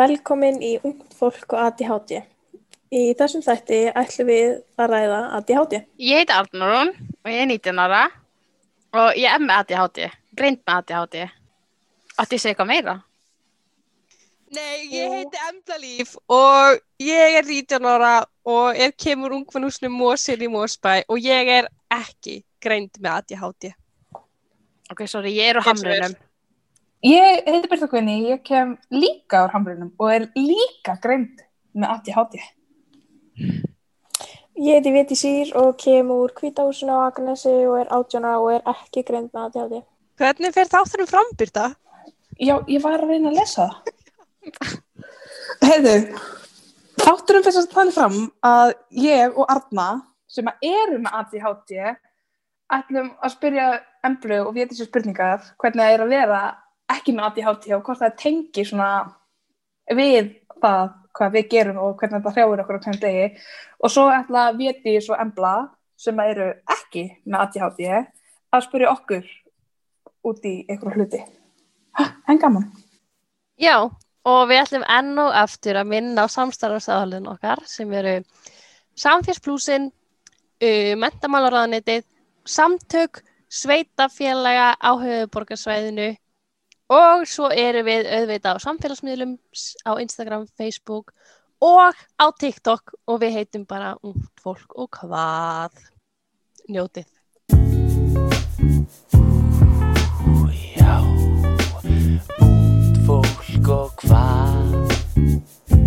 Velkomin í Ungt fólk og ADHD. Í þessum þætti ætlum við að ræða ADHD. Ég heiti Arnurún og ég er 19 ára og ég er með ADHD, greint með ADHD. Ætti ég að segja eitthvað meira? Nei, ég heiti Embla Líf og ég er 19 ára og er kemur ungfannúsnum Mósil í Mósbæ og ég er ekki greind með ADHD. Ok, sorry, ég er á hamrunum. Ég heiti Birta Kvinni, ég kem líka úr hamrunum og er líka greind með ADHD. Ég heiti Viti Sýr og kem úr Hvítahúsinu á Akranesi og er 18 ára og er ekki greind með ADHD. Hvernig fer þátturum fram, Birta? Já, ég var að reyna að lesa það. Heiðu, þátturum fyrst að tala fram að ég og Arna, sem eru með ADHD, ætlum að spyrja Emblu og við þessu spurningar hvernig það er að vera ekki með ADHD og hvort það tengi svona við það hvað við gerum og hvernig þetta hrjáir okkur á hvernig degi og svo ætla Viti og Embla sem eru ekki með ADHD að spyrja okkur út í einhverju hluti. En gaman. Já, og við ætlum enn og aftur að minna á samstarfsáðalinn okkar sem eru Samfélagsplúsin, uh, Mentamálaráðanetið, Samtök, Sveitafélaga á höfuborgarsvæðinu og svo eru við auðvitað á samfélagsmiðlum á Instagram, Facebook og á TikTok. Og við heitum bara ungt fólk og hvað? Njótið. Já, ungt fólk og hvað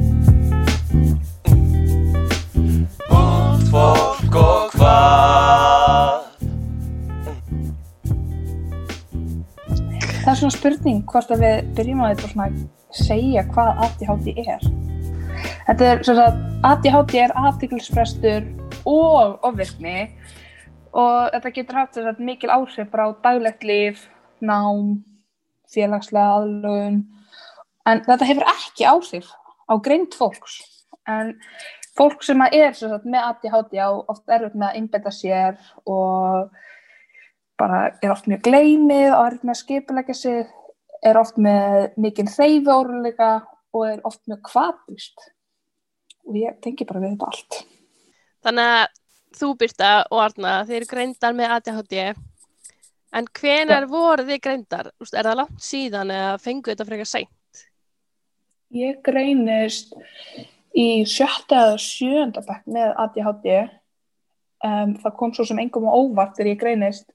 svona spurning hvort að við byrjum að þetta svona segja hvað ADHD er. Þetta er svona að ADHD er aðtiklisfrestur og ofvirkni og þetta getur haft þess að mikil áhrif bara á daglegt líf, nám, félagslega aðlugun en þetta hefur ekki áhrif á greind fólks en fólk sem að er sagt, með ADHD á oft erfitt með að innbeta sér og bara er oft mjög gleymið og er með að skipulegja sig, er oft með mikinn hreyfióruleika og er oft með kvatust. Og ég tengi bara við þetta allt. Þannig að þú Birta og Arna, þeir eru greindar með ADHD en hvenar voru þið greindar? Er það langt síðan eða fengu þetta frekar seint? Ég greinist í sjötta eða sjönda bekk með ADHD. Um, það kom svo sem engum á óvart þegar ég greinist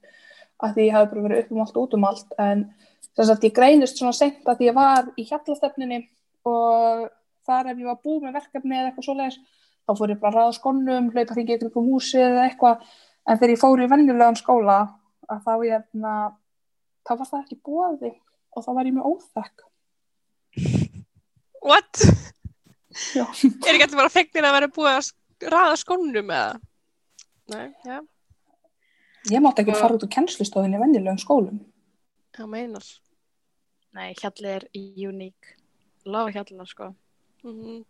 að því ég hafi bara verið upp um allt út um allt en þess að ég greinist svona seint að ég var í hjallastefninni og þar ef ég var búið með verkefni eða eitthvað svoleiðis þá fór ég bara að ræða skonnum, hlaupa hringi ykkur um húsi eða eitthvað en þegar ég fór í venjulegan skóla að þá ég hefna, þá var það ekki búið og þá var ég með óþekk. What? Er ekki alltaf bara fegnir að vera búið að sk- raða skónum eða? Nei, já, Ég mátti ekki Og- fara út úr kennslustofinni í venjulegum skólum. það meinar. Nei, Hjalli er uník. Láfa Hjallina, sko. Mm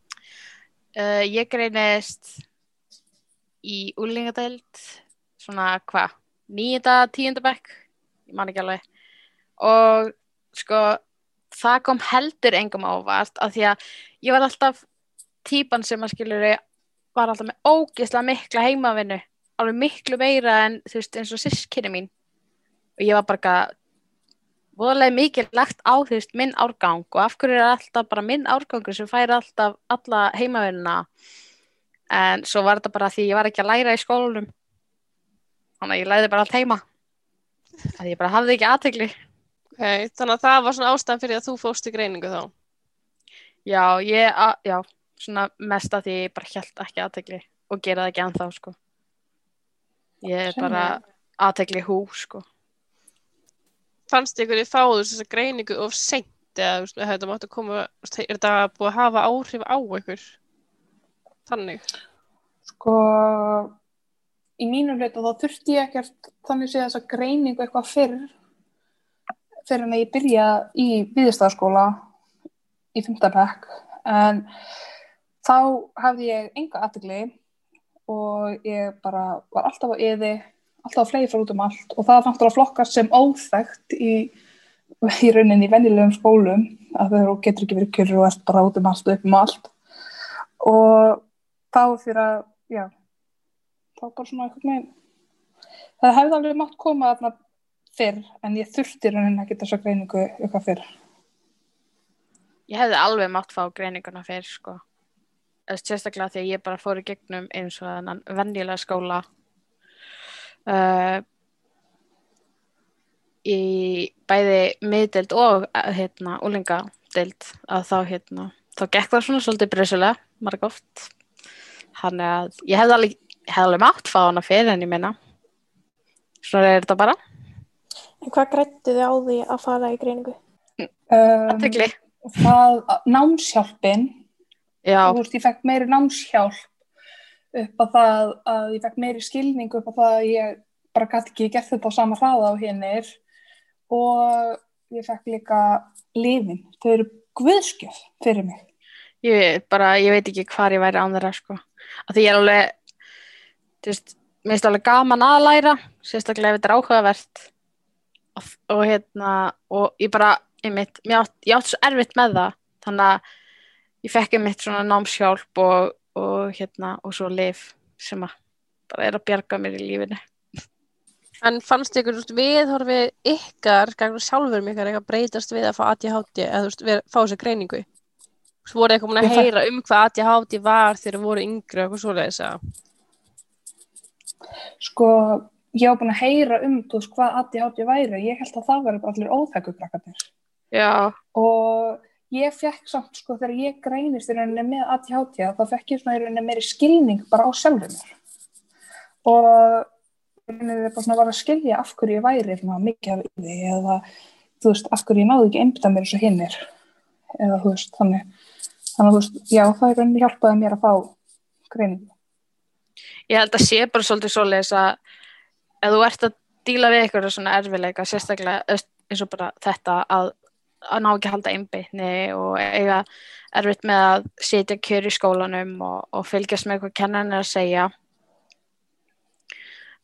Uh, ég greinist í úlingadeild, svona hvað, nýjunda, tíunda bekk, ég man ekki alveg. Og sko, það kom heldur engum ávart af því að ég var alltaf típan sem að skilur var alltaf með ógeðslega mikla heimavinnu, alveg miklu meira en þú veist eins og sískinni mín. Og ég var bara voðalega mikið lagt á þú veist minn árgang. Og af hverju er alltaf bara minn árgangur sem fær alltaf alla heimavinnuna? En svo var þetta bara því ég var ekki að læra í skólanum. Þannig að ég læði bara allt heima. Að ég bara hafði ekki aðtegli Ok, þannig að það var svona ástæðan fyrir að þú fóst í greiningu þá. já, ég, já, svona mest að því ég bara held ekki aðtegli og gera það ekki ennþá sko ég er bara aðtegli hú sko Fannst ykkur þið fáðu þess að greiningu of seint eða þetta máttu koma, er þetta búið að hafa áhrif á ykkur? Þannig. Sko, í mínum hlut og þá þurfti ég ekkert þannig séð þessa greiningu eitthvað fyrr fyrir en að ég byrja í viðstæðaskóla í fimmtabæk en þá hafði ég enga aðtegli og ég bara var alltaf á yði alltaf að flegi frá út um allt og það fannst að flokkast sem óþægt í, í rauninni í venjulegum skólum að þau getur ekki verið kjörur og ert bara út um allt og upp um allt og þá fyrir að já, þá bara svona eitthvað með það hefði alveg mátt koma þarna fyrr en ég þurfti raunin ekki þessa greiningu eitthvað fyrr Ég hefði alveg mátt fá greininguna fyrir, sko. Sérstaklega því að ég bara fór í gegnum eins og þennan venjulega skóla uh, í bæði miðdeild og uh, hérna, úlingadeild að þá hérna, þá gekk það svona svolítið breysulega, marg oft. Þannig að ég hefði alveg, alveg mátt fá hana fyrir en ég minna. Svona er þetta bara. En hvað grættu þið á því að fara í greiningu? um, það, námshjálpin Já, þú veist, ég fekk meiri námshjálp upp á það að ég fekk meiri skilning upp á það að ég bara gæti ekki gert þetta á sama hraða á hinnir og ég fekk líka lifin, þau eru guðskjöf fyrir mig. ég bara, ég veit ekki hvar ég væri án þeirra, sko. Af því ég er alveg, þú veist, mér finnst alveg gaman að læra, sérstaklega ef þetta er áhugavert. Og, og hérna, og ég bara, einmitt, mér átt, ég átt svo erfitt með það, þannig að ég fekk einmitt svona námshjálp og, og hérna, og svo lif sem að bara er að bjarga mér í lífinu. En fannst ykkur þú veist, viðhorfið ykkar, gangur sjálfur mig ykkar, eitthvað breytast við að fá ADHD eða þú veist, við, fá þessu greiningu? Svo voru eitthvað að heyra um hvað ADHD var þegar þið voru yngri og eitthvað svoleiðis að Sko, ég var búin að heyra um, þú veist, hvað ADHD væri, ég held að það væri bara allir óþekkukrakarnir. Já, og ég fekk samt sko þegar ég greinist í rauninni með ADHD þá fekk ég svona í rauninni meiri skilning bara á sjálfur mér. Og í rauninni bara svona var að skilja af hverju ég væri svona mikið af yfir eða þú veist af hverju ég náði ekki einbytta mér eins og hinnir eða þú veist þannig. Þannig að þú veist já það í rauninni hjálpaði mér að fá greiningu. Ég held að sé bara svolítið svoleiðis að ef þú ert að díla við eitthvað svona erfileika, sérstaklega eins og bara þetta að, að ná ekki að halda einbytni og eiga erfitt með að sitja kjör í skólanum og, og fylgjast með hvað kennan er að segja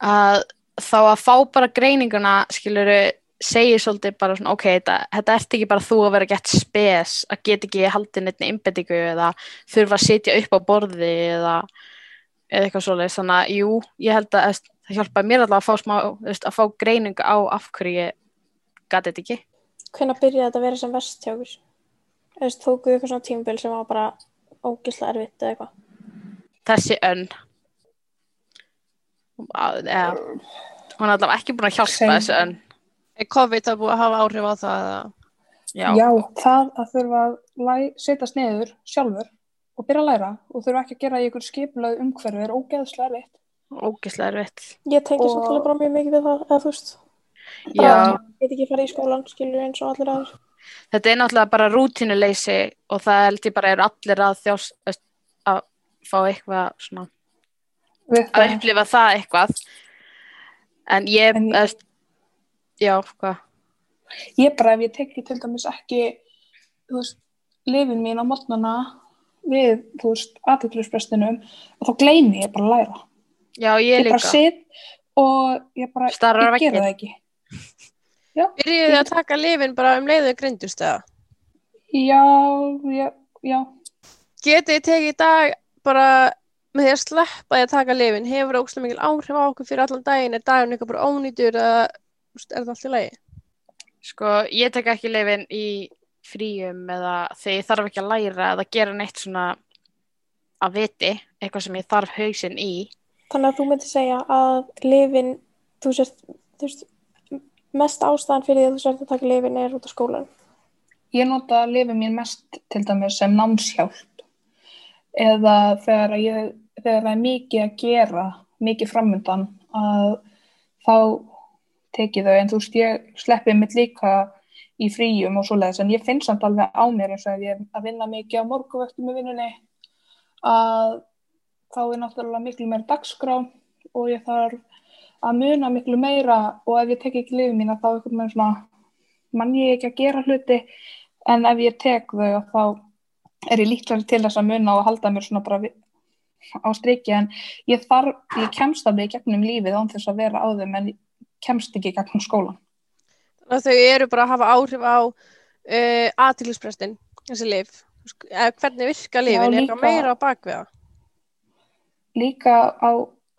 að þá að fá bara greininguna skiluru segir svolítið bara svona ok, þetta, þetta ert ekki bara þú að vera gett spes að geta ekki haldið neitt einbyttingu eða þurfa að sitja upp á borði eða eða eitthvað svoleiðis, þannig að jú, ég held að það hjálpaði mér allavega að fá smá, að fá greiningu á af hverju ég gati þetta ekki. Hvenær byrjaði þetta að vera sem verst hjá okkur? Þú veist, tókuðu eitthvað svona tímabil sem var bara ógislega erfitt eða eitthvað? Þessi önn, eða, hún er allavega ekki búin að hjálpa Sem- þessi önn. er COVID að búið að hafa áhrif á það eða Já, já það að þurfa að læ- setjast niður sjálfur og byrja að læra og þurfa ekki að gera í ykkur skipulöð umhverfi er ógeðslega erfitt ógislega erfitt. Ég tengi Og- svolítið bara mjög mikið við það, eða þú veist, Ég get ekki farið í skólan, skilur eins og allir aður. þetta er náttúrulega bara rútinuleysi og það held ég bara eru allir að þjós, að fá eitthvað svona, við að upplifa það eitthvað. En ég, En ég- já, ég bara ef ég tekki til dæmis ekki þú veist, lifin mín á mótnana við, þú veist, aðtöklusprestinum og þá gleymi ég bara að læra Já, ég ég bara líka. og ég bara, Starar á ég gera það ekki Byrjuðu þið að taka lifin bara um leiðu greindust eða? já, já, já Getið þið tekið í dag bara með því að sleppa því að taka lifin hefur það ógstlega mikil áhrif á okkur fyrir allan daginn er daginn eitthvað bara ónýtur eða er það allt í lagi? Sko, ég tek ekki leifin í fríum eða þegar ég þarf ekki að læra eða gera neitt svona að viti, eitthvað sem ég þarf hausinn í. Þannig að þú myndir segja að lifin, þú sért, þú veist, mest ástæðan fyrir því að þú sért að taka lifin er út af skólan. ég nota lifin mín mest til dæmis sem námshjálp eða þegar að ég þegar það er mikið að gera mikið framöndan að þá tekið þau en þú veist ég sleppi mitt líka í fríum og svoleiðis en ég finn samt alveg á mér eins og ef ég er að vinna mikið á morguvöktum í vinnunni að þá er náttúrulega miklu meira dagskrá og ég þarf að muna miklu meira og ef ég tek ekki lifin mína þá er veginn svona mann ég ekki að gera hluti. En ef ég tek þau þá er ég líklega til þess að muna og halda mér svona bara á striki. En ég þarf, ég kemst alveg í gegnum lífið án þess að vera á þeim en kemst ekki í gegnum skólan Þannig að þau eru bara að hafa áhrif á uh, aðtilisprestin, þessi lif eða hvernig virka lifin, er eitthvað meira á bakvið það? Líka á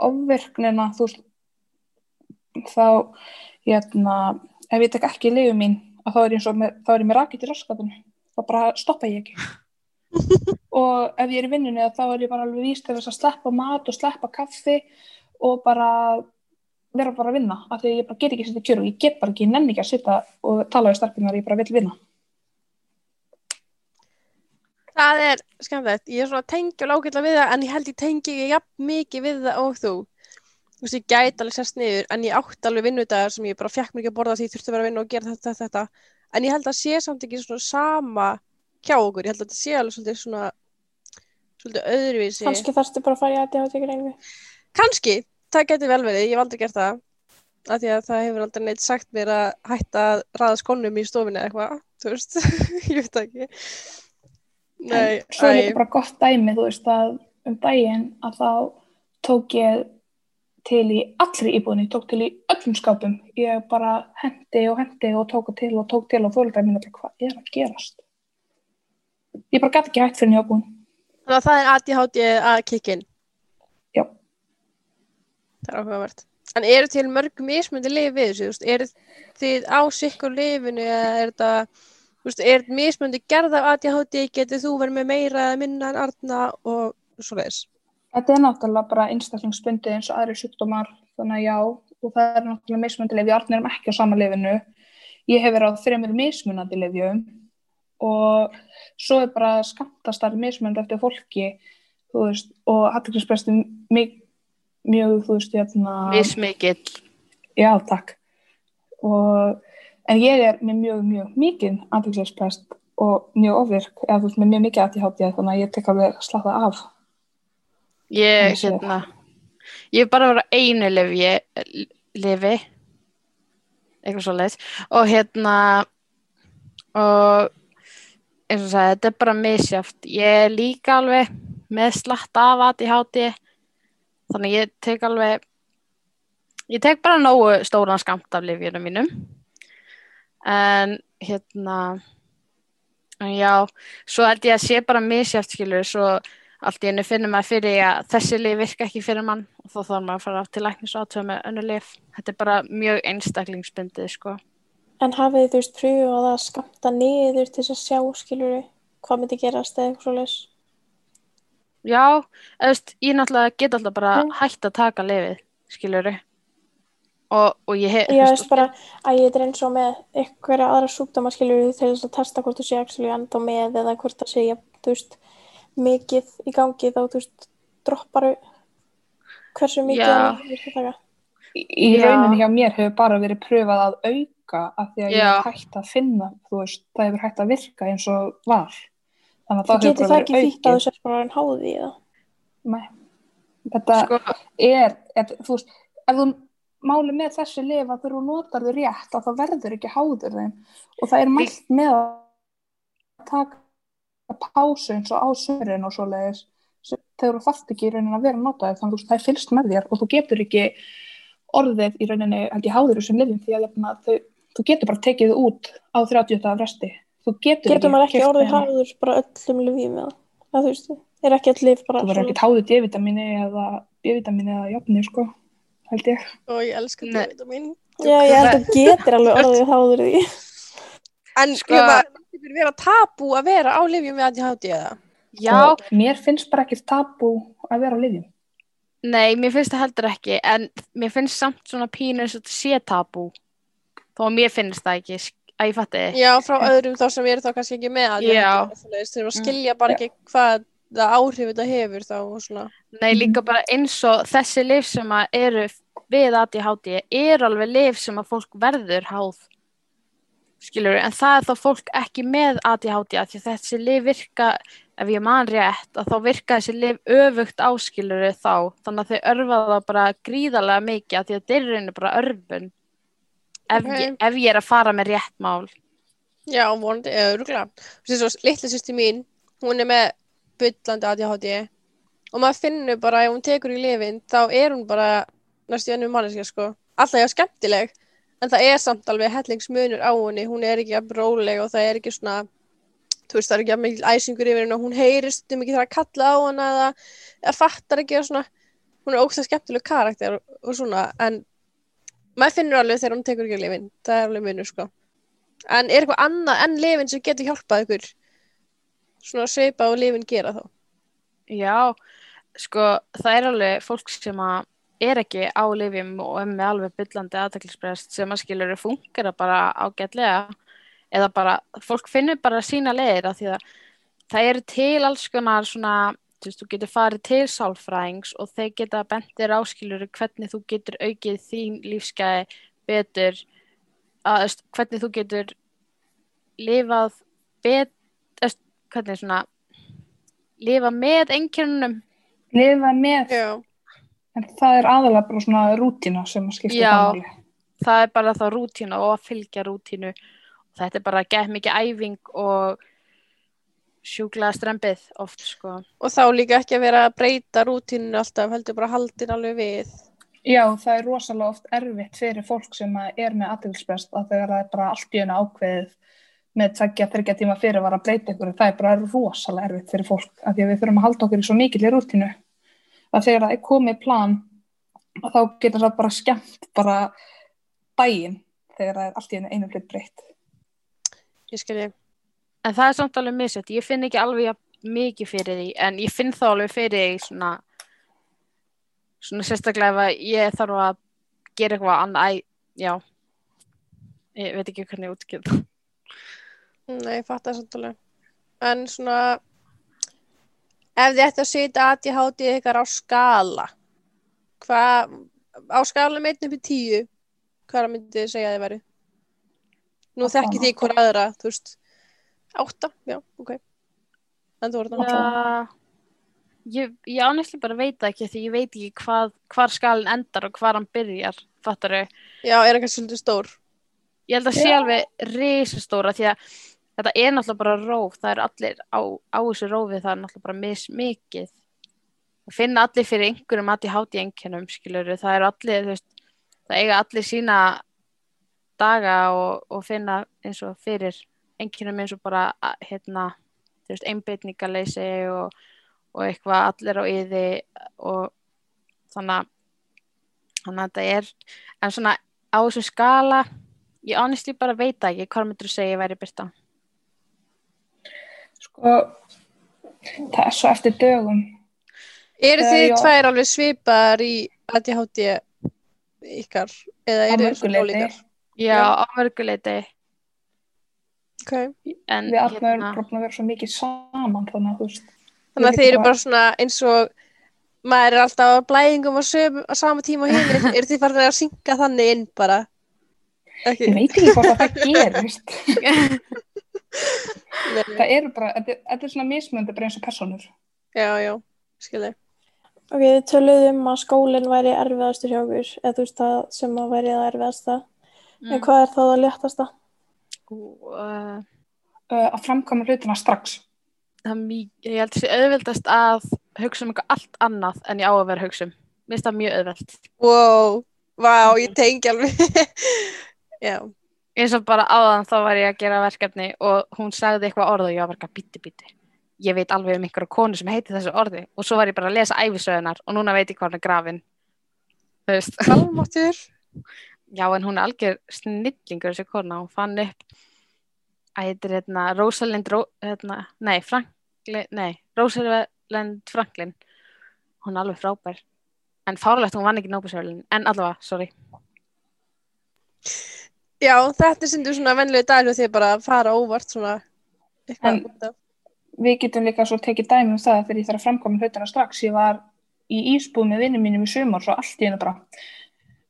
ofvirknina þú veist þá hérna, ef ég tek ekki lifu mín þá er ég, með, þá er ég með rakið til raskatinu. Þá bara stoppa ég ekki. Og ef ég er í vinnunni þá er ég bara alveg víst til þess að sleppa mat og sleppa kaffi og bara vera bara að vinna af því að ég bara get ekki að setja kjör og ég get bara ekki, ég nenni ekki að sitja og tala við starfbyrnar, ég bara vil vinna. Það er skemmtilegt, ég er svona tengjul ágætlega við það en ég held ég tengi ekki jafn mikið við það og þú. Þú veist, ég gæti alveg sérst niður en ég átti alveg vinnudagar sem ég bara fekk mér ekki að borða því ég þurfti að vera að vinna og gera þetta, þetta, þetta. En ég held að sé samt ekki svona sama hjá okkur, ég held að þetta sé alveg svolítið svona, svolítið öðruvísi. Kannski þarftu bara að fara í ADHD greiningu. Kannski, það geti vel verið, ég hef aldrei gert það. Af því að það hefur aldrei neitt sagt mér að hætta að raða skónum í stofinni eða eitthvað, þú veist, ég veit ekki. Nei, svo er þetta bara gott dæmi þú veist að um daginn að þá tók ég til í allri íbúðinni, tók til í öllum skápum ég bara hendi og hendi og tók til og tók til og fólkdæmi mín bara hvað er að gerast ég bara gæti ekki hægt fyrir nýjabúin Þannig að það er ADHD að kikkin. Já. Það er áhugavert. En eru til mörg mismundi lif við þessu? þú veist? Eru þið á sikkur lifinu eða er þetta, þú veist, er mismundi gerð af ADHD, getur þú verið með meira minna en Arna og svo leiðis? Þetta er náttúrulega bara einstaklingsbundið eins og aðri sjúkdómar þannig að já og það er náttúrulega mismunandi lif, ég arnir um ekki á sama lifinu ég hef verið á þreymur mismunandi lifjum og svo er bara skamtastar mismunandi eftir fólki veist, og hattiklispresti mjög, mjög, þú veist, hérna Mismikill. já, takk. Og, en ég er með mjög, mjög mikið hattiklisprest og mjög ofvirk, eða þú veist, með mjög mikið aðtíháttið, þannig að ég tek alveg slata af Ég, hérna, ég hef bara verið á einu lifi, lifi, eitthvað svo leiðis, og hérna, og eins og sagði, þetta er bara misjáft. Ég er líka alveg með slatt af ADHD, þannig ég tek alveg, ég tek bara nógu stóran skamt af lifjunum mínum, en hérna, en já, svo held ég að sé bara misjáft, skilur, svo allt í einu finnum maður fyrir að þessi lif virka ekki fyrir mann og þá þarf maður að fara til læknis og aðtöða með önnu lif. Þetta er bara mjög einstaklingsbundið, sko. En hafið þú veist, pröfað að skamta niður til þess að sjá, skilur hvað myndi gerast eða eitthvað svoleiðis? Já, veist, ég náttúrulega get alltaf bara Mm. hægt að taka lifið, skiljuru. Og, og ég hef, Ég veist bara að ég er eins og með einhverja aðra sjúkdóma, skilur til þess að testa hvort þú sé actually enda með eða hvort það sé, þú veist, mikið í gangi þá, þú veist, dropparu hversu mikið það er að taka. í Já. rauninni hjá mér hefur bara verið pröfað að auka af því að ég Já. hef hægt að finna þú veist, það hefur hægt að virka eins og var þannig að Þú það hefur getur bara það ekki verið þýtt að þú aukið sért bara en háði í það. Nei. þetta sko, er, er þú veist, ef þú máli með þessi lif að þú notar þau rétt að það verður ekki háður þeim og það er mælt með að taka pásu eins og á sömurinn og svoleiðis sem- þegar þú þarft ekki í rauninni að vera að nota þau þannig að það er fylgst með þér og þú getur ekki orðið í rauninni held ég háður þessum lifin því að jafna, þau, þú getur bara tekið út á 30 dagar resti þú getur, Getur ekki keypt orðið háður bara öllum lifjum með það? Þú er ekki all lif bara þú verður ekki háður D-vitamini eða B-vitamini eða jafni sko, held ég Og ég elska Nei. þetta mín. Já, ég held að getur alveg orðið háður því. En Sko- hérna, getur vera tabú að vera á lifjum við ADHD eða? já, og mér finnst bara ekki tabú að vera á liðjum nei, mér finnst það heldur ekki, en mér finnst samt svona pínu eins og þetta sé tabú. Þó að mér finnst það ekki, að ég fatti þið. Já, frá öðrum þá sem eru þá kannski ekki með ADHD. Já. Þeir að skilja bara ekki hvað það áhrif þetta hefur þá og svona. Nei, líka bara eins og þessi lif sem að eru við ADHD er alveg lif sem að fólk verður háð skilur, en það er þá fólk ekki með ADHD af því að þessi lif virka ef ég man rétt, að þá virka þessi lif öfugt áskilur þá. Þannig að þau örfa það bara gríðarlega mikið af því að er í rauninni bara örfun. Ef, Ok. ég, ef ég er að fara með rétt mál. Já, vonandi, svo litla sýsti mín, hún er með byllandi ADHD og maður finnur bara ef hún tekur í lifin þá er hún bara næstu ennum manneskja, sko. Alltaf ég skemmtileg en það er samt alveg hellingsmunur á henni, hún er ekki að bróleg og það er ekki svona þú veist, það er ekki að mikil æsingur yfir henni og hún heyrist stundum ekki þar að kalla á hana eða, eða fattar ekki og svona. Hún er ógstað skemmtileg karakter og, og svona, en maður finnur alveg þegar hún tekur ekki lifin, það er alveg munur sko. En er eitthvað annað en lifin sem getur hjálpað ykkur? Svona sveipa og lifin gera þá? Já, sko, það er alveg fólk sem að er ekki á lifjum og er með alveg byllandi aðtaklisbreyst sem að skilur fungera bara ágætlega eða bara, fólk finnur bara sína leiðir af því að það eru til alls konar svona, þú veist, þú getur farið til sálfræðings og þeir geta bentir áskilur hvernig þú getur aukið þín lífsgæði betur að, þú veist, hvernig þú getur lifað betur, hvernig svona lifa með einkennunum. Lifa með, Já, en það er aðalega bara svona rútína sem að skipta Já. það er bara þá rútínu og að fylgja rútínu. Og þetta er bara gett mikið æfing og sjúklega strempið oft sko. Og þá líka ekki að vera að breyta rútíninu alltaf, heldur bara haldin alveg við. Já, það er rosalega oft erfitt fyrir fólk sem að er með aðtilsprest að þegar það er bara allt í henni ákveðið með tveggja, þryggja tíma fyrir var að breyta ykkur, það er bara rosalega erfitt fyrir fólk af því að við þurfum að halda okkur í svo mikil í rútínu að þegar það er komið plan að þá getur það bara skemmt bara daginn þegar það er allt í einu hlut breytt. ég skilji, en það er samt alveg misjöld, ég finn ekki alveg jafn mikið fyrir því en ég finn þá alveg fyrir því svona svona sérstaklega ef að ég þarf að gera eitthvað annað, æ, já. Ég veit ekki hvernig ég það. Nei, ég fatt það samt alveg. En svona ef þið ætti að setja ADHD ykkar á skala hvað á skala með 1 upp í 10 hvað myndið þið segja að þið væri nú Átta, þekki þið hvora aðra þú veist, 8, já, ok. En þú voru þetta Já, ég, ég honestly bara veit það ekki því ég veit ekki hvað, hvar skalinn endar og hvar hann byrjar, fattar já, er eitthvað svolítið stór? Ég held að sé alveg risastóra því að þetta er náttúrulega bara róf, það er allir á, á þessu rófi, það er náttúrulega bara mismikið. Það finna allir fyrir einhverjum að í háti einkennum, skilur það eru allir, veist, það eiga allir sína daga og, og finna eins og fyrir einkennum eins og bara, hérna, einbytningaleysi og, og eitthvað allir á yði og þannig að, þetta er, en svona á þessum skala, Ég honestly bara veit ekki hvað myndur þú segja ég væri byrta. Sko, það er svo eftir dögum. eru þið ég- tvær alveg svipar í ADHD ykkar eða eru þið svona ólíkar Já, Já. á mörguleiti. okay. En Við hérna, erum bara búin að vera svo mikið saman þannig að þú veist. þannig að þið eru bara- svona eins og maður er alltaf á blæðingum á, söm, á sama tíma og hinn eru þið farin að synga þannig inn bara ekki Ég veit ekki hvort að það gerist. Það eru bara, þetta þetta er svona mismöndi bara eins og personur. já, já, skilji Ok, þið töluðum um að skólinn væri erfiðastur hjá okkur, eða þú veist það sem að væri það erfiðasta. En mm, hvað er það að léttasta? uh, Uh, að framkvæma hlutina strax. það er mjög, ég held að sé auðveldast að hugsa um eitthvað allt annað en ég á að vera hugsa um. Mér finnst það mjög auðveld. wow, vá, ég tengi alveg já, Eins og bara áðan þá var ég að gera verkefni og hún sagði eitthvað orð og ég var bara bíti bíti. Ég veit alveg um einhverja konu sem heitir þessu orði. Og svo var ég bara að lesa æfisöðunar og núna veit ég hvað hún er grafin. Þú veist. almáttur Já, en hún er algjör snillingur þessi kona, hún fann upp að heitir hérna Rosalind Ro, hérna, nei, Franklin nei, Rosalind Franklin. Hún er alveg frábær. En fárlegt hún vann ekki Nóbusjálin en allavega, sorry já, þetta er sindur svona venlega dag og þið bara að fara óvart svona eitthvað En- út af Við getum líka svo tekið dæmi um það þegar ég þarf að framkvæma hlutina strax. Ég var í ísbúð með vinnum mínum í sumar svo allt í hennu bara.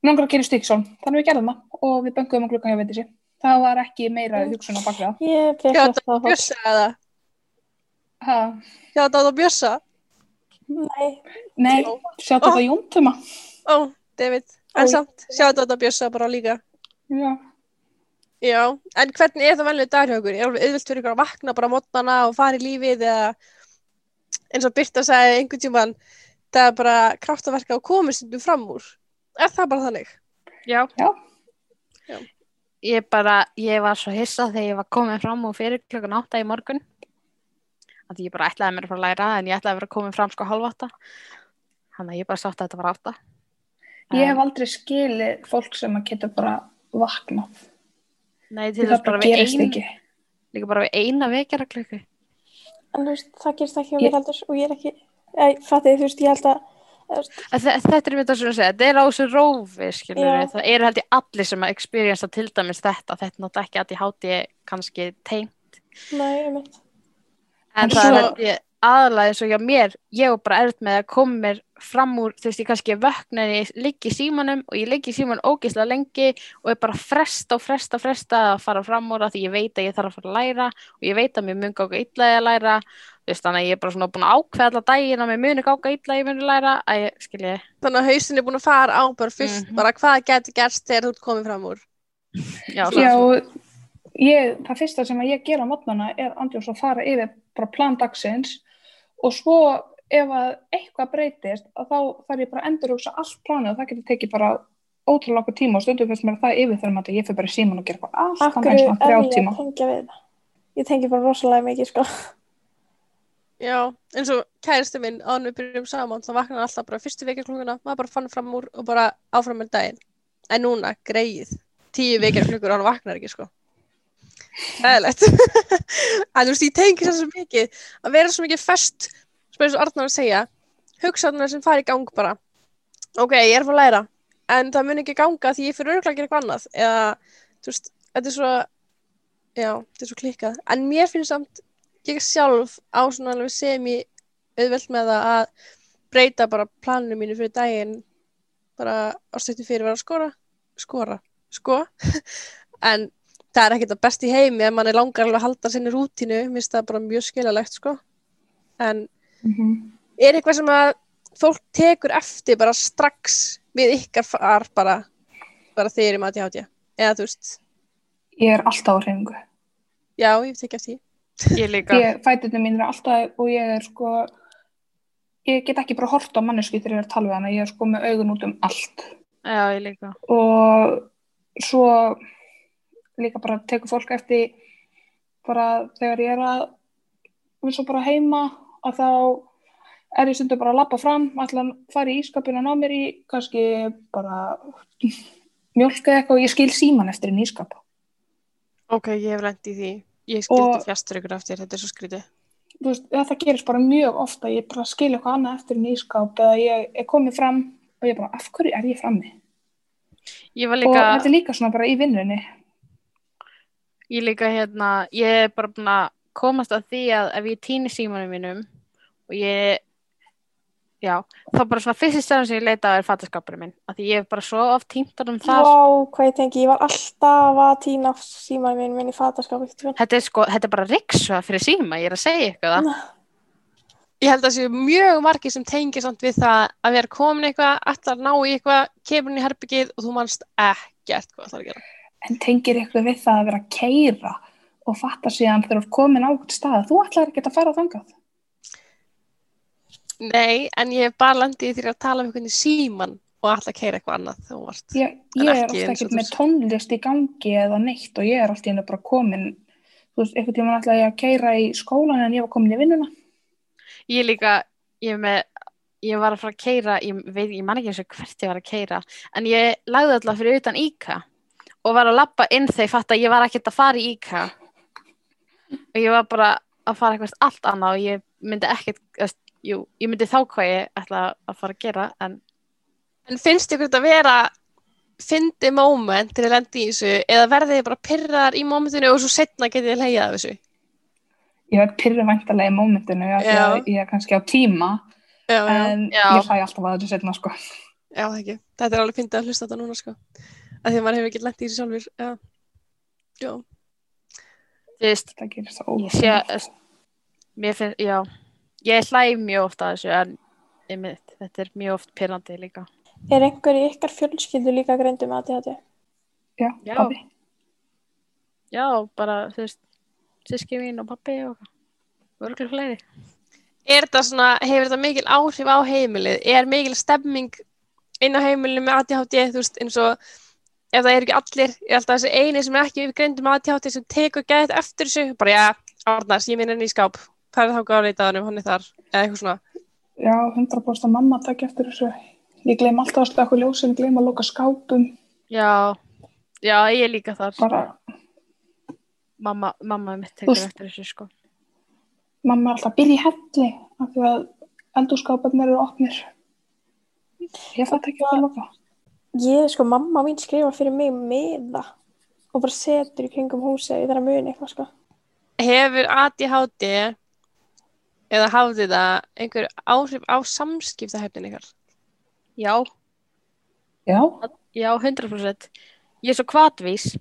Nóngar að gera stíksón, þannig við gerðum það og við bönguðum á klukkan hjá veitir Það var ekki meira hugsun á baklega. Ég þetta að fá. Bjössa eða Ha, já, þetta var Bjössa Nei, nei, sjáttu það jóntuma. ó, David, en samt sjá þetta Bjössa bara líka Já. Já, en hvernig er það venlega dag hjá okkur? Er alveg auðvilt fyrir ykkur að vakna bara mótnana og fara í lífið eða eins og Birta sagði einhvern tímann það er bara kraftaverka og komið stundum fram úr Er það bara þannig? Já, Já. Ég bara, ég var svo hissa þegar ég var komin fram og fyrir klukkan átta í morgun. Þannig ég bara ætlaði mér að fara að læra en ég ætlaði að vera komin fram sko halv átta. Þannig að ég bara sátt að þetta var átta. Ég hef aldrei skilið fólk sem að geta bara vaknað. Nei, til Því þess bara við gerist ein, ekki. líka bara við eina vekjara klukku. En þú veist, það gerist ekki á Ég- mér heldur og ég er ekki, ég fattið, þú veist, ég held að, Þetta er mér það sem að segja, þetta er á þessu rófi, það eru held ég allir sem að experience til dæmis þetta, þetta náttúrulega ekki að ég háti kannski tengt, nei, um mitt. en það er held ég aðalega eins og hjá mér, ég var bara erfitt með að koma mér fram úr, þú veist, ég kannski vökna en ég liggi í símanum og ég liggi í símanum ógeðslega lengi og er bara fresta og fresta og fresta að fara fram úr að því ég veit að ég þarf að fara að læra og ég veit að mér mun gáka illa í að læra, þú veist, þannig að ég er bara svona búin að ákveða alla daginn að mér muni gáka illa að ég muni læra, að ég, skilji, Þannig að hausin er búin að fara á bara fyrst, Mhm. bara hvað getur gerst þegar þú ert komið fram úr. já, Já, ég, það fyrsta sem að ég gera og svo ef að eitthvað breytist að þá þarf ég bara að endurhugsa allt planið og það getur tekið bara ótrúlega okkur tíma og stundum fyrst mér það yfir þegar ég fyrir bara síman og gera eitthvað allt Akkur er ég að tengja við það. Ég tengi bara rosalega mikið, sko. Já, eins og kæristu minn, en við byrjum saman, þá vaknar hann alltaf bara fyrstu vekjarklunguna, maður bara fann fram úr og bara áfram með daginn. En núna, greið, tíu vekjarklungur og hann vaknar ekki, sko. Æðilegt. en þú veist, ég tengi þess svo mikið að vera svo mikið fest, sem að segja, hugsaðunar sem fara í gang bara. Ok, ég er að fara að læra, en það mun ekki ganga því ég fyrir örgulega að gera eitthvað annað. Eða, þú veist, þetta er svo, já, þetta er svo klikkað. En mér finnst samt ég sjálf á svona alveg sem ég auðvelt með það að breyta bara planinu mínu fyrir daginn bara á stöttu fyrir að vera að skora skora, sko en það er ekkert að best í heimi ef mann er langar alveg að halda sinni rútínu mér finnst það bara mjög skiljalegt, sko en Mhm. er eitthvað sem að fólk tekur eftir bara strax við ykkar far bara bara þegar ég maður til eða þú veist, Ég er alltaf á hreyfingu. já, ég tek eftir því ég líka, Ég, fæturnir mín er alltaf og ég er sko, ég get ekki bara hort á mannesku þegar ég er að tala við hana, ég er sko með augun út um allt. já, ég líka. og svo líka bara tekur fólk eftir bara þegar ég er að eins og bara heima að þá er ég stundu bara að lappa fram ætla að fara í ískapinu og ná mér í kannski bara mjölka eitthvað. Og ég skil síman eftir einn ískap ok, ég hef lent í því. Ég skildi fjastur ykkur eftir, þetta er svo skrítið. Þú veist, þetta gerist bara mjög ofta ég bara skil eitthvað annað eftir einn ískap eða ég er komið fram og ég bara af hverju er ég frammi? Ég var og líka, þetta er líka svona bara í vinnunni ég líka hérna, ég er bara búin að komast að því að ef ég týni símanum mínum og ég, já, þá bara svona fyrst í stæðan sem ég leita er fattaskapurinn minn, af því ég hef bara svo oft týnt honum þar. Vá, hvað ég tengi, ég var alltaf að týna símanum minn minn í tjóðan. Þetta er sko, þetta er bara riksa fyrir síma, ég er að segja eitthvað það. Ég held að það séu mjög margir sem tengir samt við það að vera komin eitthvað, að ná í eitthvað, kemur inn í herbyggið og þú manst ekkert hvað það er að gera. En tengir ykkur við það að vera að keira og fatta síðan þegar þú ert komin á eitthvað stað þú ætlar ekki að fara þangað? Nei, en ég hef bara landið því að tala um einhvern síman og ætla að keira eitthvað annað ég, ég er ekki ekkert þú með tónlist í gangi eða neitt og ég er alltaf bara komin. Þú veist, einhvern tímann ætla ég að keira í skólan en ég var komin í vinnuna. Ég líka, ég er með, ég var að fara að keira, ég veit, ég man ekki eins og hvert ég var að keira, en ég lagði alltaf fyrir utan íka og var að lappa inn þegar ég fatt að ég var ekkert að fara í íka og ég var bara að fara eitthvað allt annað og ég myndi ekkert, eðst, jú, ég myndi þá hvað ég ætla að fara að gera, en En finnst ykkur þetta vera fyndi moment til að lendi í þessu eða verðið þið bara pyrrar í momentinu og svo setna getið þið leiðið af þessu? ég verð pyrri væntalega í mómentinu af því Já. að ég er kannski á tíma Já, já, en Já. ég hlæ alltaf að þetta setna sko já, ekki. Þetta er alveg fyndið að hlusta þetta núna, sko. Af því að maður hefur ekki lendið í þessu sjálfur. Já. Já. þú veist, það gerir það ég sé, eðst, mér finnst, já, ég hlæ mjög oft að þessu, en einmitt, þetta er mjög oft pyrrandi líka. Er einhver í ykkar fjölskyldu líka greindu með ADHD? já, Já. pabbi Já, bara, þú veist, síski mín og pappi og vörglega fleiri. Er þetta svona, hefur þetta mikil áhrif á heimilið? Er mikil stemming inn á heimilinu með ADHD, þú veist, eins og ef það er ekki allir, ég held að þessi eini sem er ekki yfirgreindum aðtjátti sem tekur gæðið eftir þessu, bara já, Arnars, ég minn henni í skáp, það er þá gáð leitaðanum, hann er þar, eða eitthvað svona. Já, 100% að mamma takk eftir þessu. Ég gleym alltaf að slaka ljósin, ég gleym að loka skápum. Já, já, ég er líka þar. Bara, Mamma, mamma mitt tekur Úff. eftir þessu, sko. mamma er alltaf að byrja í helli af því að eldúskáparnir eru opnir. Ég fætt ekki að loka. Ég, sko, mamma mín skrifa fyrir mig miða og bara setur í kringum húsið í þeirra muni eitthvað, sko. Hefur ADHD eða hafði það einhver áhrif á samskiptahefnin ykkar? Já, Já, já, 100%. Ég er svo kvatvís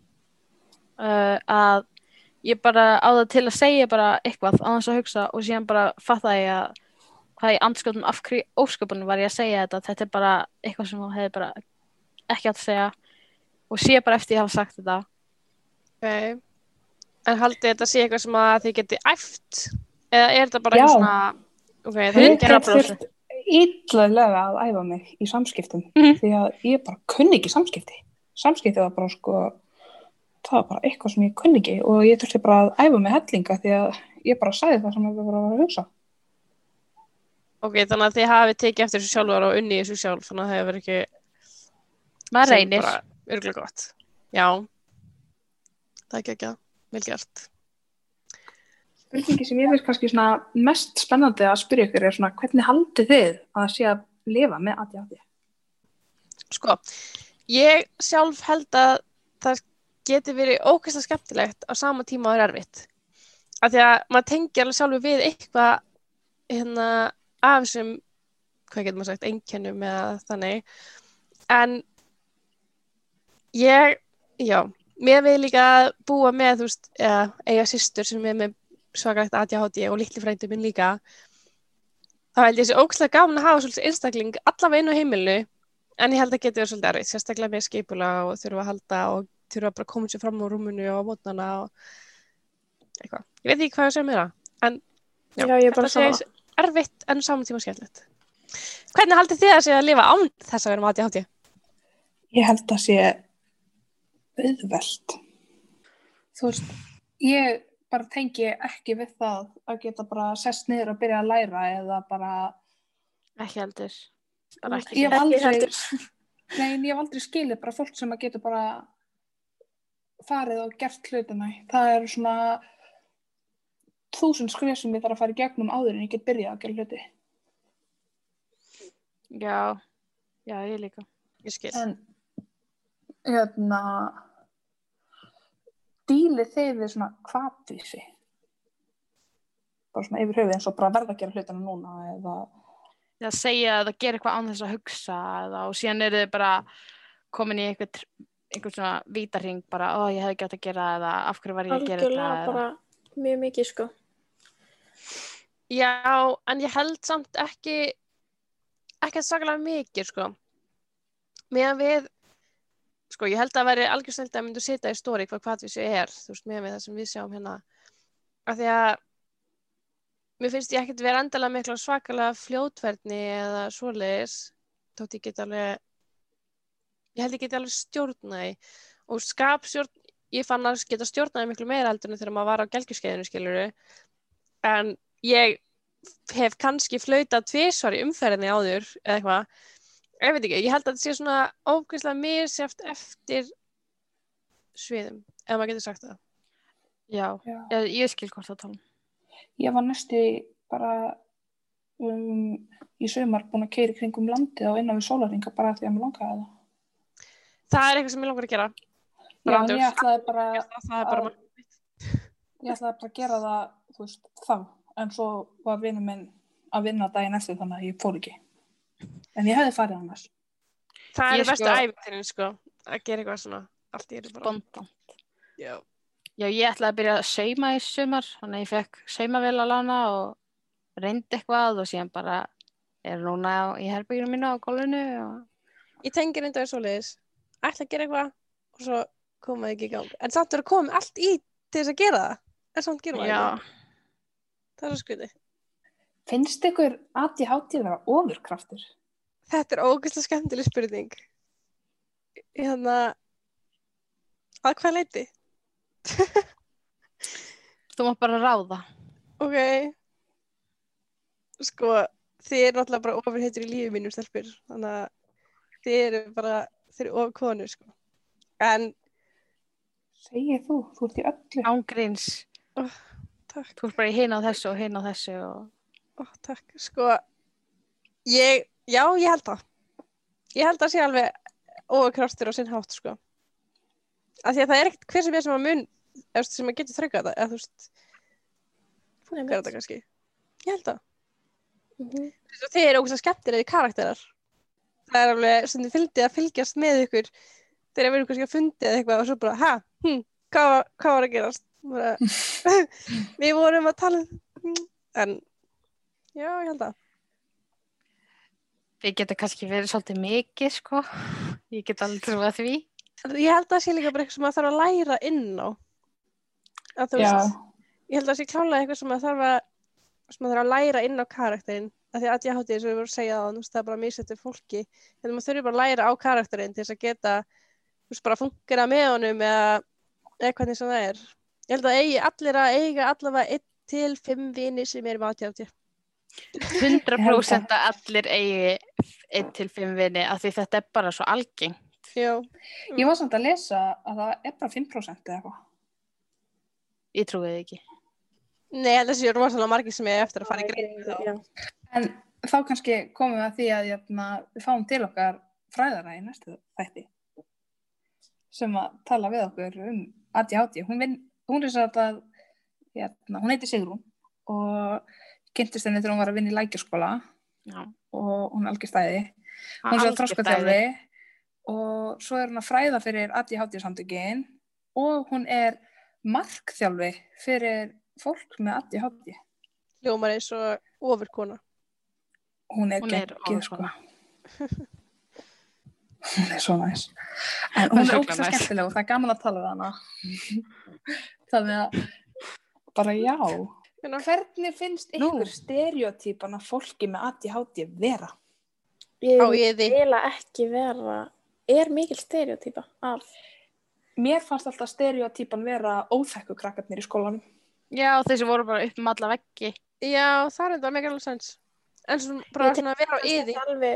uh, að ég bara á það til að segja bara eitthvað á þess að hugsa og síðan bara fatta ég að hvað ég andskjöldum af hverju ósköpunum var ég að segja þetta. Þetta er bara eitthvað sem þú hefði bara ekki að segja og sé bara eftir ég hafa sagt þetta. Ok. En haldið þetta sé eitthvað sem að þið geti æft? Eða er þetta bara eitthvað svona... Ok, það er ekki brosi. þurft illega að æfa mig í samskiptum Mhm. því að ég bara kunni ekki samskipti. Samskipti var bara sko, það var bara eitthvað sem ég kunni ekki og ég þurfti bara að æfa mig hellinga því að ég bara sagði það sem ég bara var að hugsa. Ok, þannig að þið hafið tekið eftir þessu sjálfur og unni þessu sjálf, þannig að það hefur ekki Maður reynir. Örgulega gott. Já. Það er ekki ekki að, vel gert. Spurningi sem ég finnst kannski mest spennandi að spyrja ykkur er svona hvernig haldið þið að það sé að lifa með ADHD? Sko, ég sjálf held að það geti verið ókvæslega skemmtilegt á sama tíma og það er erfitt. Af því að maður tengir alveg sjálfur við eitthvað hérna af þessum, hvað getur maður sagt, einkennum eða þannig. En ég, já, mér vil líka búa með, þú veist, eða, eiga systur sem er með svakalegt ADHD og litli frændu minn líka. Það held ég sé ókvæslega gaman að hafa svolítið einstakling allavega inn á heimilinu En ég held að geti verið svolítið erfitt, sérstaklega með skipula og þurfa að halda og þurfa bara að koma sér fram á rúmunu og á mótnana og eitthvað. Ég veit ekki hvað ég segja meira, en Já, bara þetta sama. erfitt en saman tíma skemmtilegt. Hvernig haldið þið að sé að lifa án þess að vera með ADHD? Ég held að sé auðvelt. Þú veist, ég bara tengi ekki við það að geta bara sest niður og byrja að læra eða bara, Ekki heldur. Bara ekki. ég hef aldrei, heldur. nei, en ég hef aldrei skilið bara fólk sem að geta bara farið og gert hlutina. Það er svona þúsund skrif sem ég þarf að fara í gegnum áður en ég get byrjað að gera hluti. Já, já, ég líka. Ég skil. En hérna dílið þið við svona kvatvísi bara svona yfir höfuð eins og bara verða að gera hlutina núna eða að segja að það gerir eitthvað án þess að hugsa eða, og síðan eru þið bara komin í einhvern einhvern svona vítarhing bara, ó, ég hefði gætt að gera eða af hverju var ég að gera þetta eða. bara mjög mikið, sko. Já, en ég held samt ekki ekki að sakalega mikið, sko. Meðan við sko, ég held að veri algjör snilt að myndu setja í stóri hvað þessu er, þú veist, meðan við það sem við sjáum hérna. Af því að mér finnst ég ekkert vera endalega mikla svakalega fljótverðni eða svoleiðis, þótt ég get alveg ég held ég geti alveg stjórnaði og skapstjórn, ég fann að geta stjórnaði miklu meira heldur en þegar maður var á gelgjurskeiðinu skiluru en ég hef kannski flautað tvisvar í umferðinni áður eða eitthvað, ég veit ekki ég held að þetta sé svona ókvæmslega misjæft eftir sviðum, ef maður getur sagt það. Já, Já. ég, ég skil hvort það tala. ég var næstu bara um, í sömar búin að keiri kringum landið og innan við sólaringa bara því að mér langaði það. Það er eitthvað sem ég langar að gera. Já, Bara en ég ætlaði bara það er bara að- ég ætlaði bara að gera það veist, þá, en svo var vinur minn að vinna daginn eftir þannig að ég fór ekki en ég hefði farið annars. Það er bestu sko- æfintirinn sko að gera eitthvað svona. Allt í eru bara. Spontan. Já. Já, ég ætlaði að byrja að sauma í sumar, þannig að ég fekk saumavél að lána og reyndi eitthvað og síðan bara er núna á- í herbygginu mínu á gólfinu og ég tengi reynda þér svoleiðis. Ætla að gera eitthvað og svo koma það ekki í gang. En samt verður að koma allt í til þess að gera það. En samt gerum það já, ekki það er svo skuti finnst ykkur ADHD vera ofurkraftur? Þetta er ógeðslega skemmtileg spurning hérna Að hvað leiti? Þú mátt bara ráða. Ok. Sko, þið eru náttúrulega bara ofurheitur í lífi mínu, stelpur. Þannig að þið eru bara, þið eru ofur konur, sko. En, Segir þú, þú ert í öllu. Ángríns. takk, Þú ert bara í hina á þessu og hina á þessu og... ó, takk. Sko, ég, já, ég held það. Ég held það sé alveg ofurkraftur á sinn hátt, sko. Af því að það er ekkert hver sem er sem að mun, eða veist, sem að getur þrauka þetta, eða þú veist, funkar þetta kannski. Ég held það. Þú veist, þið eru ógæslega skemmtilegir karakterar. Það er alveg sem þið fylgdi að fylgjast með ykkur þegar við erum kannski að fundið eða eitthvað og svo bara, ha, hm, hvað, var, hvað var að gerast? Bara, við vorum að tala um, en já, ég held að. Við getum kannski verið svolítið mikið, sko. Ég get alveg trúið að því. Ég held að það sé líka bara eitthvað sem maður þarf að læra inn á. Að veist, ég held að það sé klálega eitthvað sem maður þarf að sem maður þarf að læra inn á karakterinn af því að ég hátti eins og við vorum að segja það það er bara mísettur fólki en maður þurfi bara að læra á karakterinn til þess að geta þú veist, bara fungera með honum eða, eða hvernig sem það er ég held að eigi allir að eiga allavega 1 til 5 vini sem er með ADHD 100% að allir eigi 1 til 5 vini af því þetta er bara svo algeng. já, ég var samt að lesa að það er bara 5% eða eitthvað. Ég trúi þið ekki. nei, ég held að það séu rosalega margir sem er eftir að fara í grein Já. En þá kannski komum við að því að jötna, við fáum til okkar fræðara í næstu þætti sem að tala við okkur um ADHD. Hún, vin, hún er svo að jötna, hún heitir Sigrún og kynntist henni þegar hún var að vinna í lækjaskóla Já. og hún er algjör stæði. Hún er svo dæmi. og svo er hún að fræða fyrir ADHD samtökin og hún er markþjálfi fyrir fólk með ADHD. hljómar eins og ofurkona Hún er er geggjuð sko. hún er svo næs. En Hún er er svo ógæslega næs. skemmtileg og það er gaman að tala við hana. Þannig að bara já. Hvernig finnst ykkur stereotypan af fólki með ADHD vera? Ég vil ekki vera, er mikil stereotýpa af, Mér fannst alltaf stereotypan vera óþekku krakkarnir í skólanum. Já, þessi voru bara upp um alla veggi. já, það er enda mega alveg sens en svo bara svona að vera á yði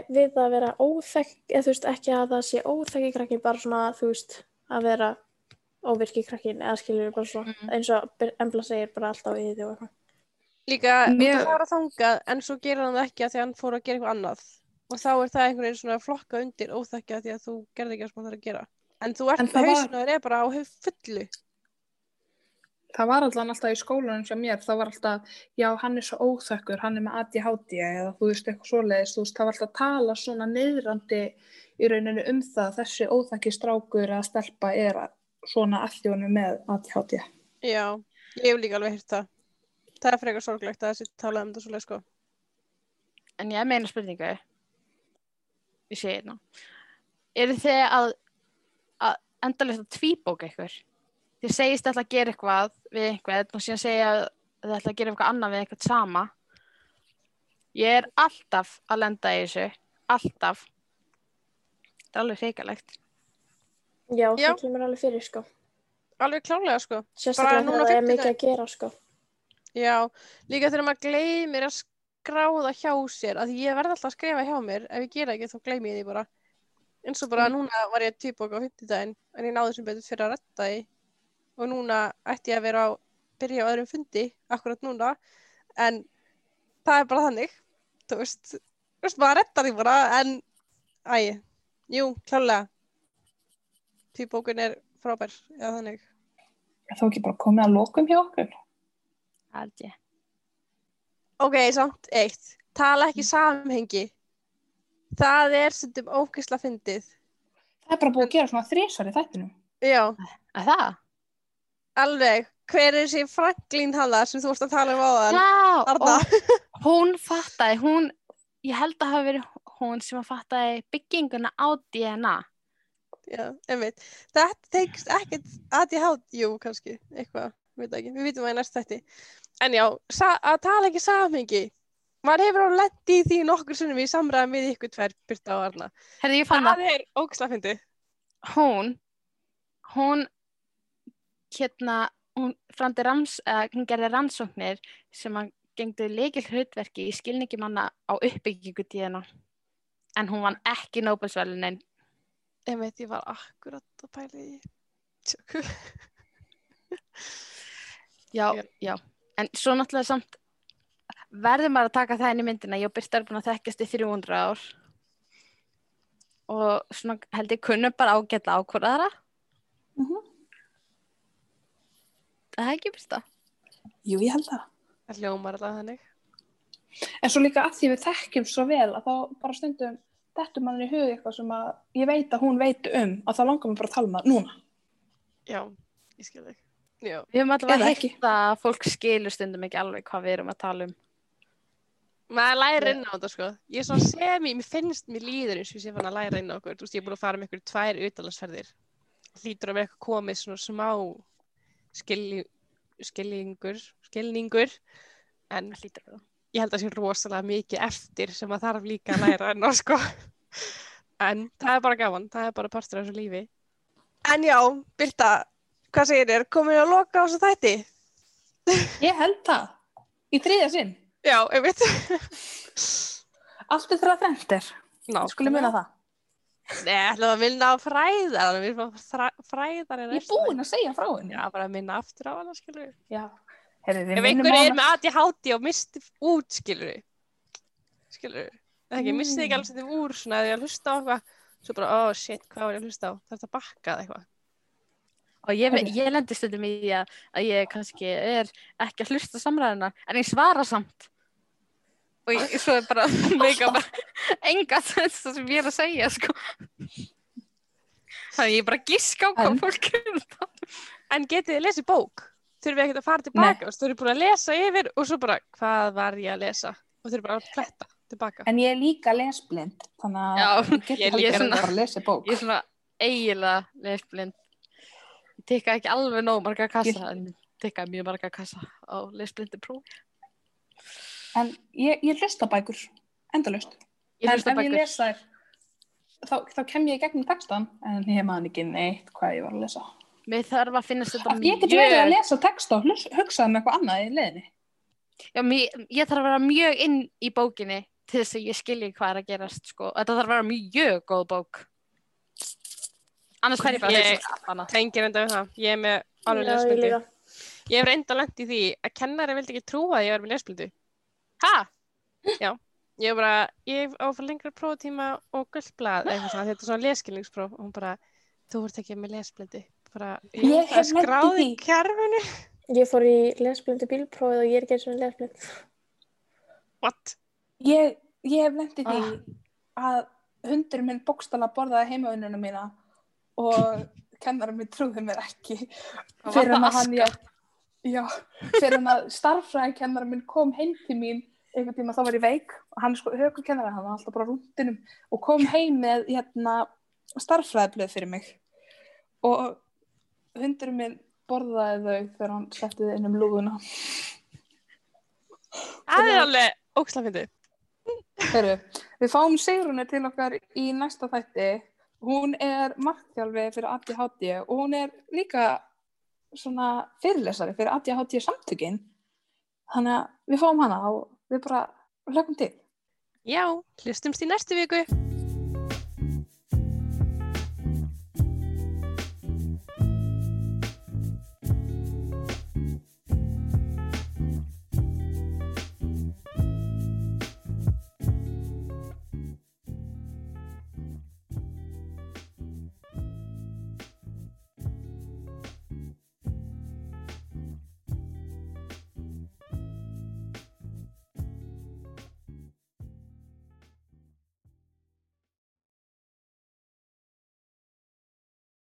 við að vera óþekk, eða þú veist ekki að það sé óþekki krakki, bara svona þú veist að vera óvirki krakkin eða skilur bara svona, Mhm. eins og Embla segir bara alltaf því og eitthvað. Líka Mér- það fara þangað en svo gerir hann það ekki að því að hann fór að gera eitthvað annað. Og þá er það einhvern veginn svona flokka undir óþekkja því að þú gerði ekki að sem það er að gera. En þú ert, var- hausinu er bara á fullu. Það var allan alltaf í skólanum sem mér, það var alltaf, já, hann er svo óþekkur, hann er með ADHD eða þú veist eitthvað svoleiðis, þú veist, það var alltaf að tala svona niðrandi í rauninu um það, þessi óþekki strákur eða stelpa er að- svona að þjónu með ADHD. já, ég hef líka alveg hýrt það það er frekar sorglegt að þessi tala um þetta svoleið sko En ég meina spurningu. Ég sé hérna. Eru þið að, að endalegt að tvíbóka ykkur? Þið segist alltaf að gera eitthvað við einhvern og síðan segja að þið ætla að gera eitthvað annað við einhvern sama. Ég er alltaf að lenda í þessu. Alltaf. Þetta er alveg hreikalegt. Já, Já. það kemur alveg fyrir sko. alveg klálega sko Sérstaklega núna þegar það er mikið að gera sko. Já, líka þegar maður gleymir að skráða hjá sér að ég verð alltaf að skrifa hjá mér ef ég gera ekki þá gleymi ég því bara. Eins og bara núna var ég týpok á 50 daginn en ég náði sem betur fyrir að retta því. Og núna ætti ég að vera á byrja á öðrum fundi akkurat núna en það er bara þannig þú veist, þú veist maður rettar því bara en æ, jú, klálega. Týpokun er frábær eða þannig. Þá ekki bara komið að lokum hjá okkur? Held ég. Ok, samt eitt. Tala ekki samhengi. Það er stundum ókysla fyndið. Það er bara búið að gera svona þrísvar í þættinum. Já, Er það? alveg. Hver er þessi Franklín hana sem þú vorst að tala um Arna. og hún fattaði, hún, ég held að hafa verið hún sem að fattaði bygginguna á DNA. Já, einmitt. Þetta teikst ekkert að ég hát, jú, kannski, eitthvað, veit ekki. Við vitum það í næst þætti. En já, að tala ekki samhengi. Maður hefur á lendi í því nokkur sinnum í samræðum við ykkur tvær Byrta og Arna. Ég fann það. Er ókysla fyndið. Hún, hún hérna, hún, frandi rans, uh, hún gerði rannsóknir sem hann gengdu leikil hlutverki í skilningi manna á uppbyggingu díðina. En hún vann ekki Nobelsvælunin. Einmitt, ég var akkurat að pæla í Tjóku. Já, Já. já. En svo náttúrulega samt verður maður að taka það inn í myndina. Ég og Birta er búin að þekkjast í 300 ár. Og svona held ég kunnum bara ágætla ákvörðara. Mhm. Það er ekki Birta. Jú, ég held það. Það hljómar alveg þannig. En svo líka að því við þekkjum svo vel að þá bara stundum dettur mann í hug eitthvað sem að ég veit að hún veit um að þá langar mér bara að tala um það núna. Já, ég skil þig. Já. Við höfum Eða heyrt ekki. að fólk skilur stundum ekki alveg hvað við erum að tala um. Maður læra inn á þetta sko. Ég er svona semi, mér finnst mér líður eins og ég sé fann að læra inn á okkur. Þú veist, ég er búin að fara með ykkur tvær utalansferðir. Hlýtur að vera eitthvað komið svona smá skilji, skilningur, skilningur. En það. ég held að sé rosalega mikið eftir sem að þarf líka að læra inn á sko. En það er bara gaman, það er bara partur af þessu lífi. En já, Birta, hvað segir þér? Komin að loka á þessu þætti? Ég held það. Í þriðja sinn. Já, einmitt. Allt er þeirra þrennt er. Ná, Skulum minna það. Nei, ætlum að minna á fræðar, við erum að fræ- fræðar er Ég er búin að segja frá henni. Já, bara að minna aftur á hana, skilur. Já. Herri, við Ef minnum einhver á er hana. með ADHD og misti út, skilur. Skilur. Það ekki, misti ekki Mm. alls þetta úr svona að ég að hlusta á eitthvað, svo bara, oh shit, hvað var ég að hlusta á? Það er þetta bakkað eitthvað. Og ég, ég lendi stundum í því að, að ég kannski er ekki að hlusta á samræðuna, en ég svara samt. Og ég, svo er bara meika bara enga þess sem ég er að segja, sko. Þannig ég er bara að giska á hvað En- fólk er að um. En getið þið lesið bók? Þurfum við ekkert að fara tilbaka? Þú eru búin að lesa yfir og svo bara, hvað var ég að lesa? Og þurfum bara að fletta tilbaka. En ég er líka lesblind, þannig að Já, ég get er ekki svona- bara að lesa bók. Ég er svona eiginlega lesblind. Ég tekka ekki alveg nóg marga kassa, Ég- en ég tekka mjög marga kassa á lesblindi próf. En ég, ég hlusta á bækur, endalust. Ég en ef ég bækur. lesa þær, þá, þá kem ég gegnum textan, en ég man ekki neitt hvað ég var að lesa. Mér þarf að finnast þetta Ég get verið að lesa texta og hlus- hugsa um eitthvað annað í leiðinni. Já, mér, ég þarf að vera mjög inn í bókinni til þess að ég skilji hvað er að gerast, sko. Þetta þarf að vera mjög góð bók. Annars fær ég bara Ég- hana. Tengir enda við það. Ég er með alveg Já, ég lesblindu. Ég hef reynda lent í því að kennari vildi ekki trúa að ég var með lesblindu. Hæ? Ég var bara, ég á að fara lengra próftíma og svona, þetta er svona leskilningspróf og hún bara, þú ert ekki með lesblindu. Bara, Ég það hef skráð í kerfinu. Ég fór í lesblindu bílprófið og ég er ekki eins og lesblind. What? Ég, ég hef lent í því að hundurinn minn bókstala borðaði heimavinnuna mína og kennarum minn trúði mér ekki fyrir hann að hann ég já, fyrir hann að starffræðikennarum minn kom heim til mín einhvern tíma þá var ég veik og hann er sko högukennari, hann var alltaf bara rúndinum og kom heim með hérna starffræðiblöð fyrir mig og hundurinn minn borðaði þau þegar hann setti þau inn um lúðuna Það er alveg. Heru, við fáum Sigrunu til okkar í næsta þætti. Hún er markþjálfi fyrir ADHD og hún er líka svona fyrirlesari fyrir ADHD samtökin. Þannig að við fáum hana og við bara hlökkum til. Já, hlustumst í næstu viku.